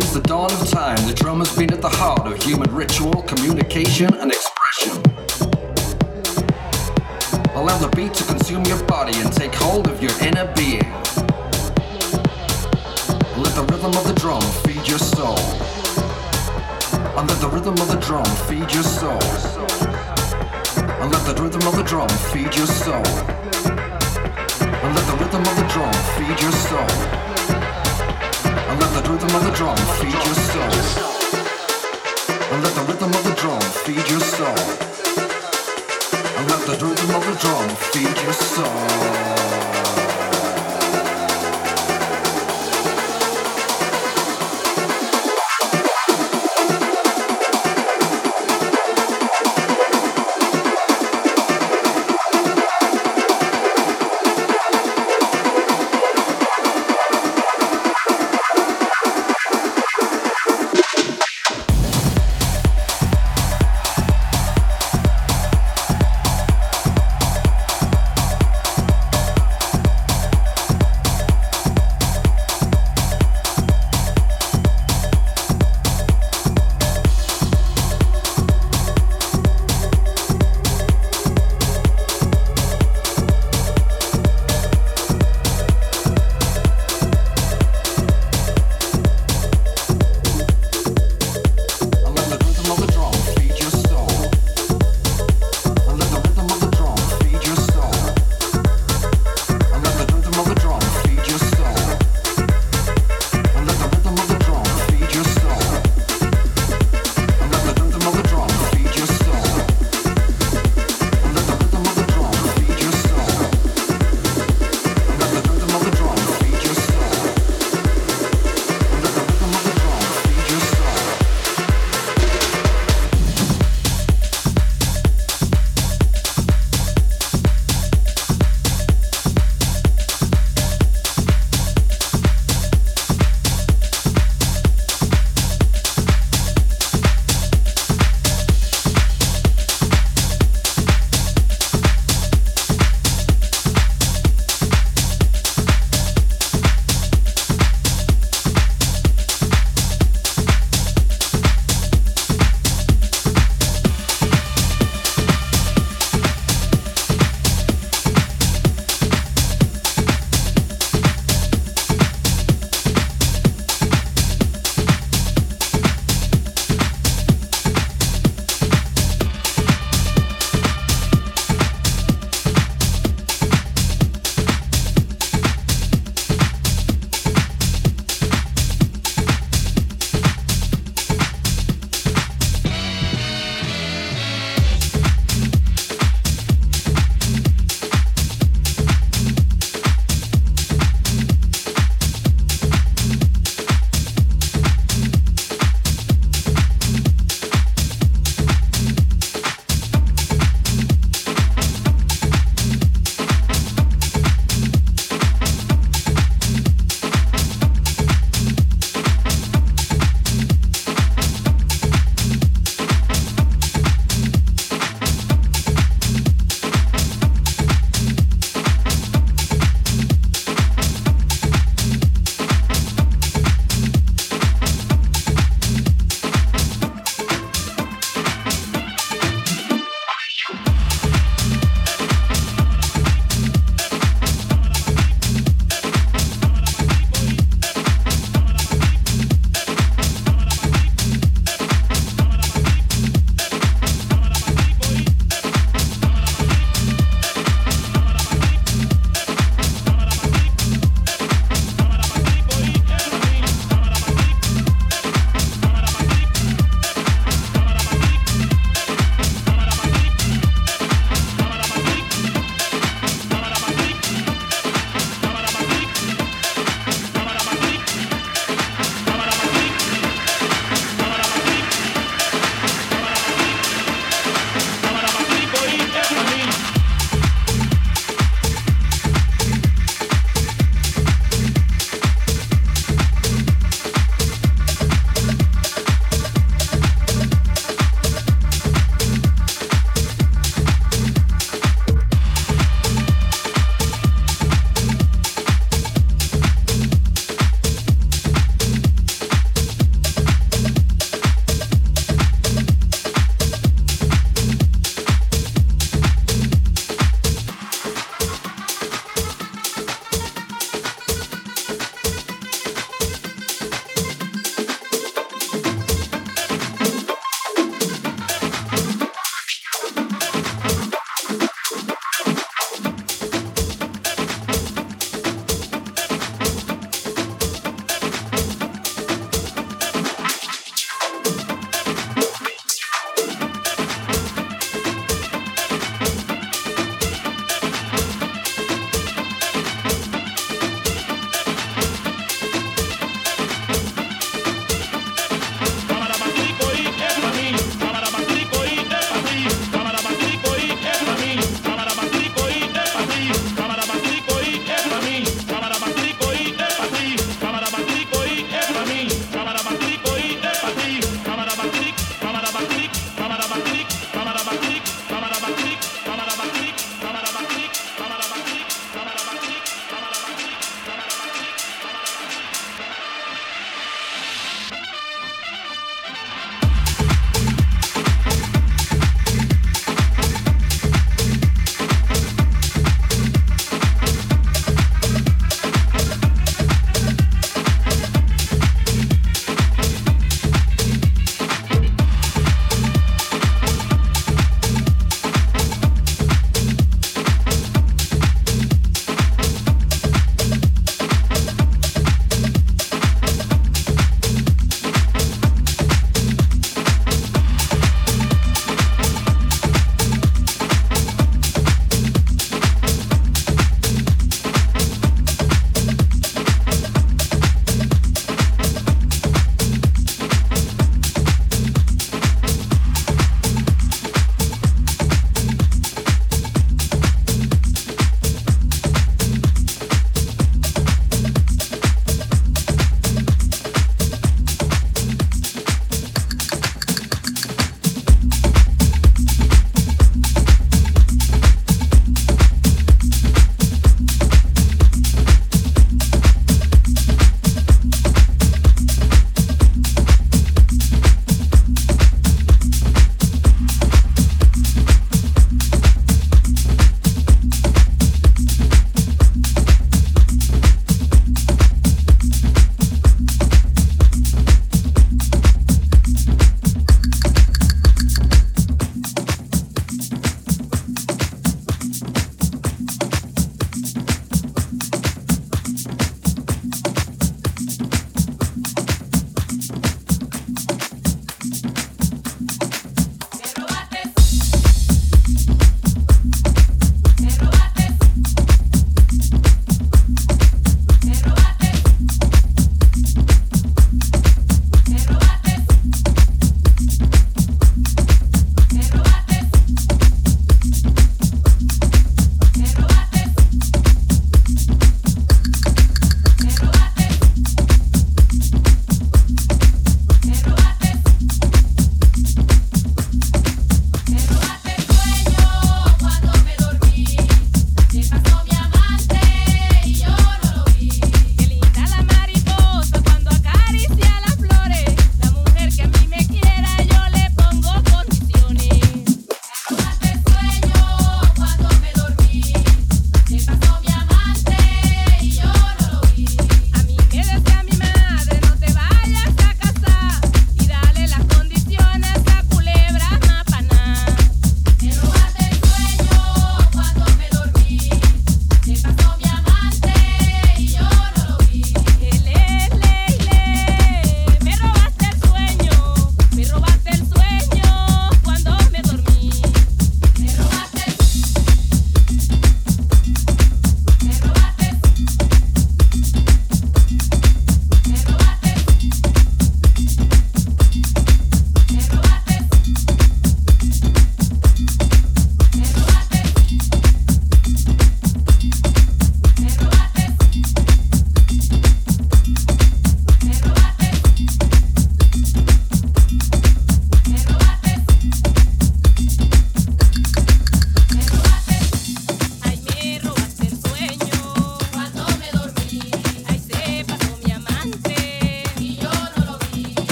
Since the dawn of time, the drum has been at the heart of human ritual, communication, and expression. Allow the beat to consume your body and take hold of your inner being. Let the rhythm of the drum feed your soul. And let the rhythm of the drum feed your soul. And let the rhythm of the drum feed your soul. And let the rhythm of the drum feed your soul. And let the rhythm of the drum feed your soul. And let the rhythm of the drum feed your soul. And let the rhythm of the drum feed your soul.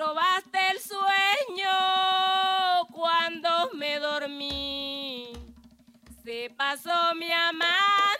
robaste el sueño cuando me dormí. Se pasó mi amante.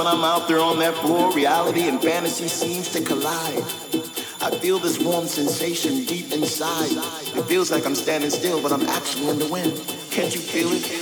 When I'm out there on that floor, reality and fantasy seems to collide. I feel this warm sensation deep inside. It feels like I'm standing still, but I'm actually in the wind. Can't you feel it?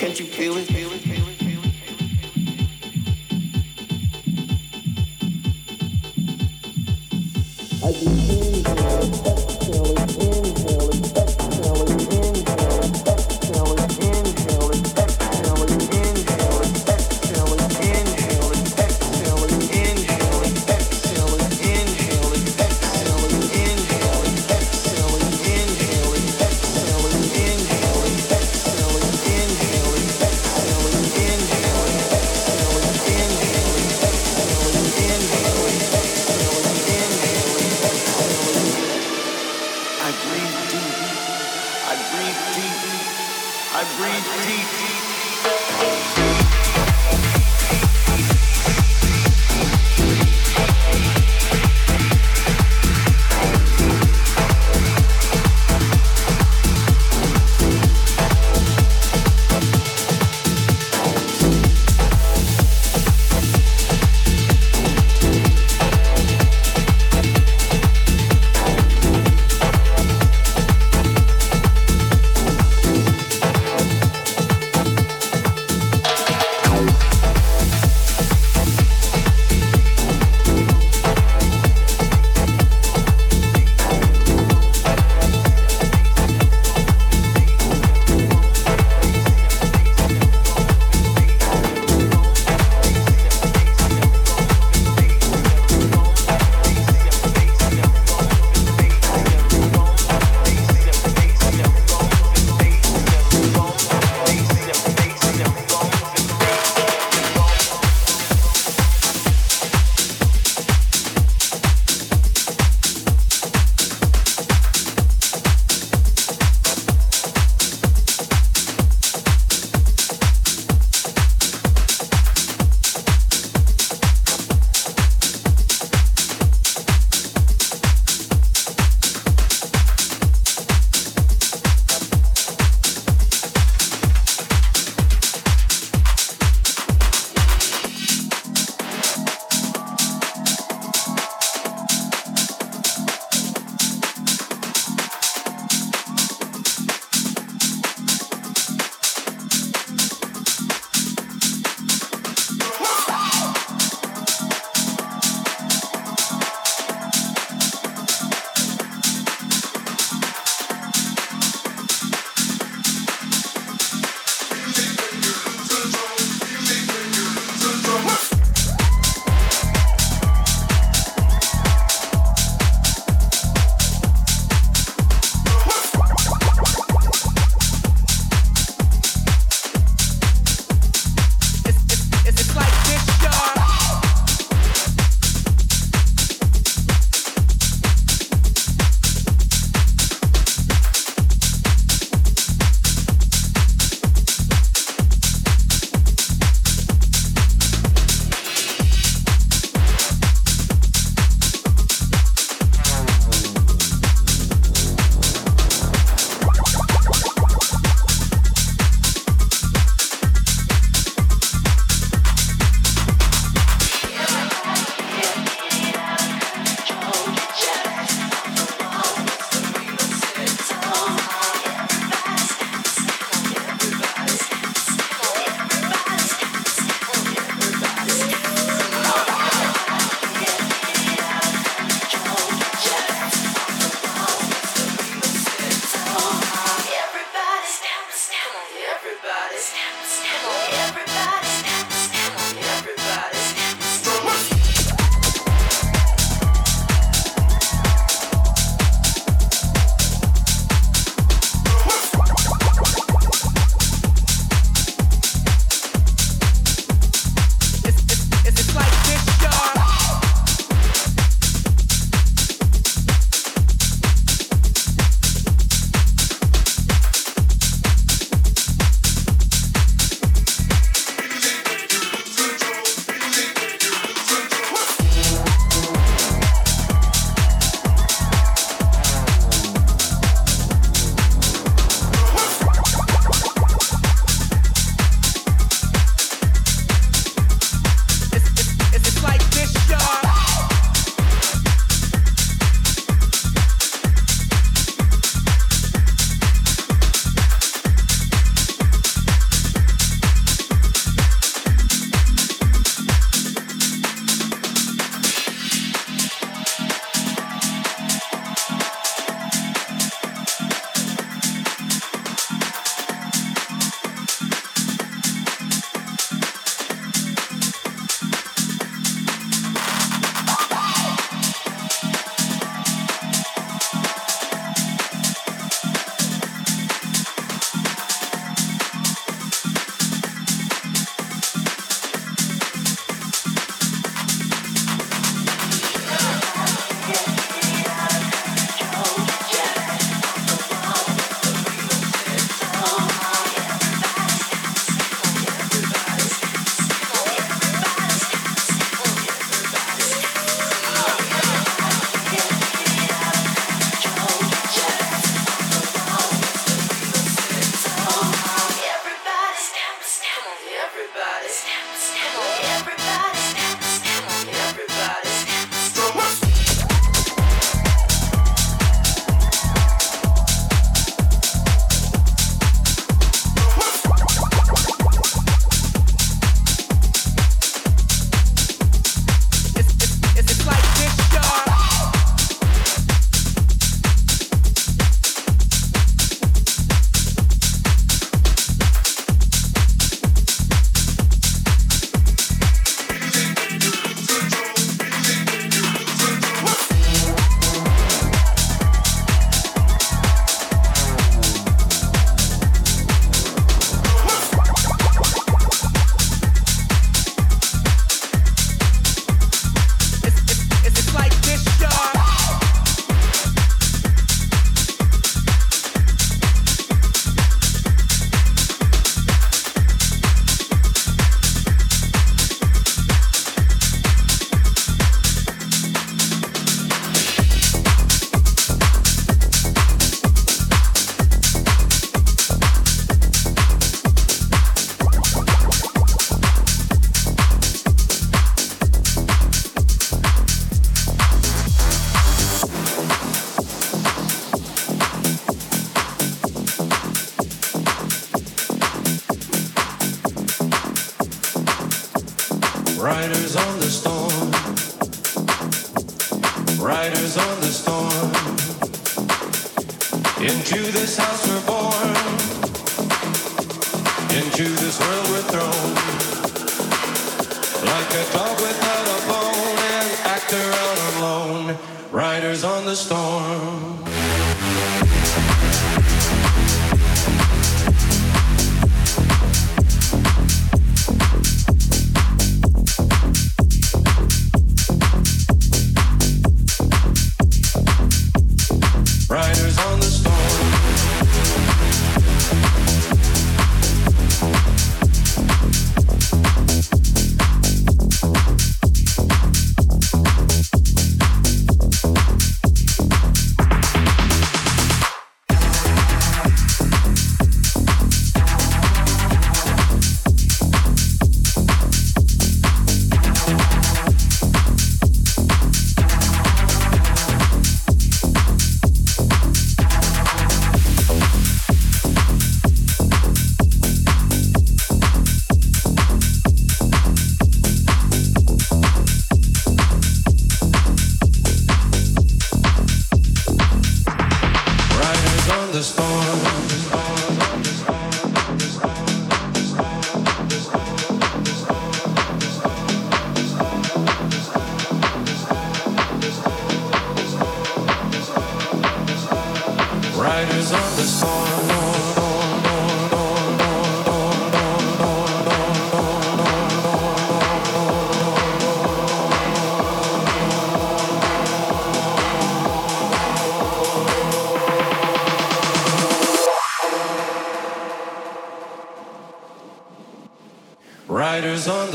Can't you feel it? Feel it? Feel it?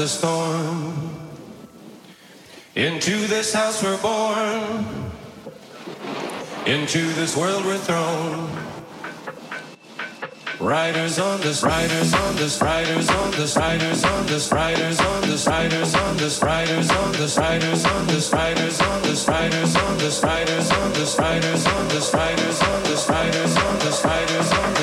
The storm. Into this house we're born. Into this world we're thrown. Riders on this, riders on this, riders on this, riders on this, riders on this, riders on this, riders on this, riders on this, riders on this, riders on this, riders on this, riders on this, riders on this, riders on this, riders on this,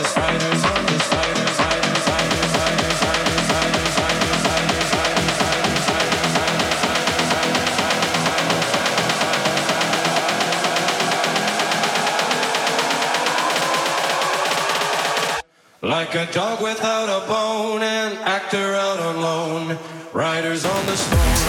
a dog without a bone, an actor out on loan, riders on the storm.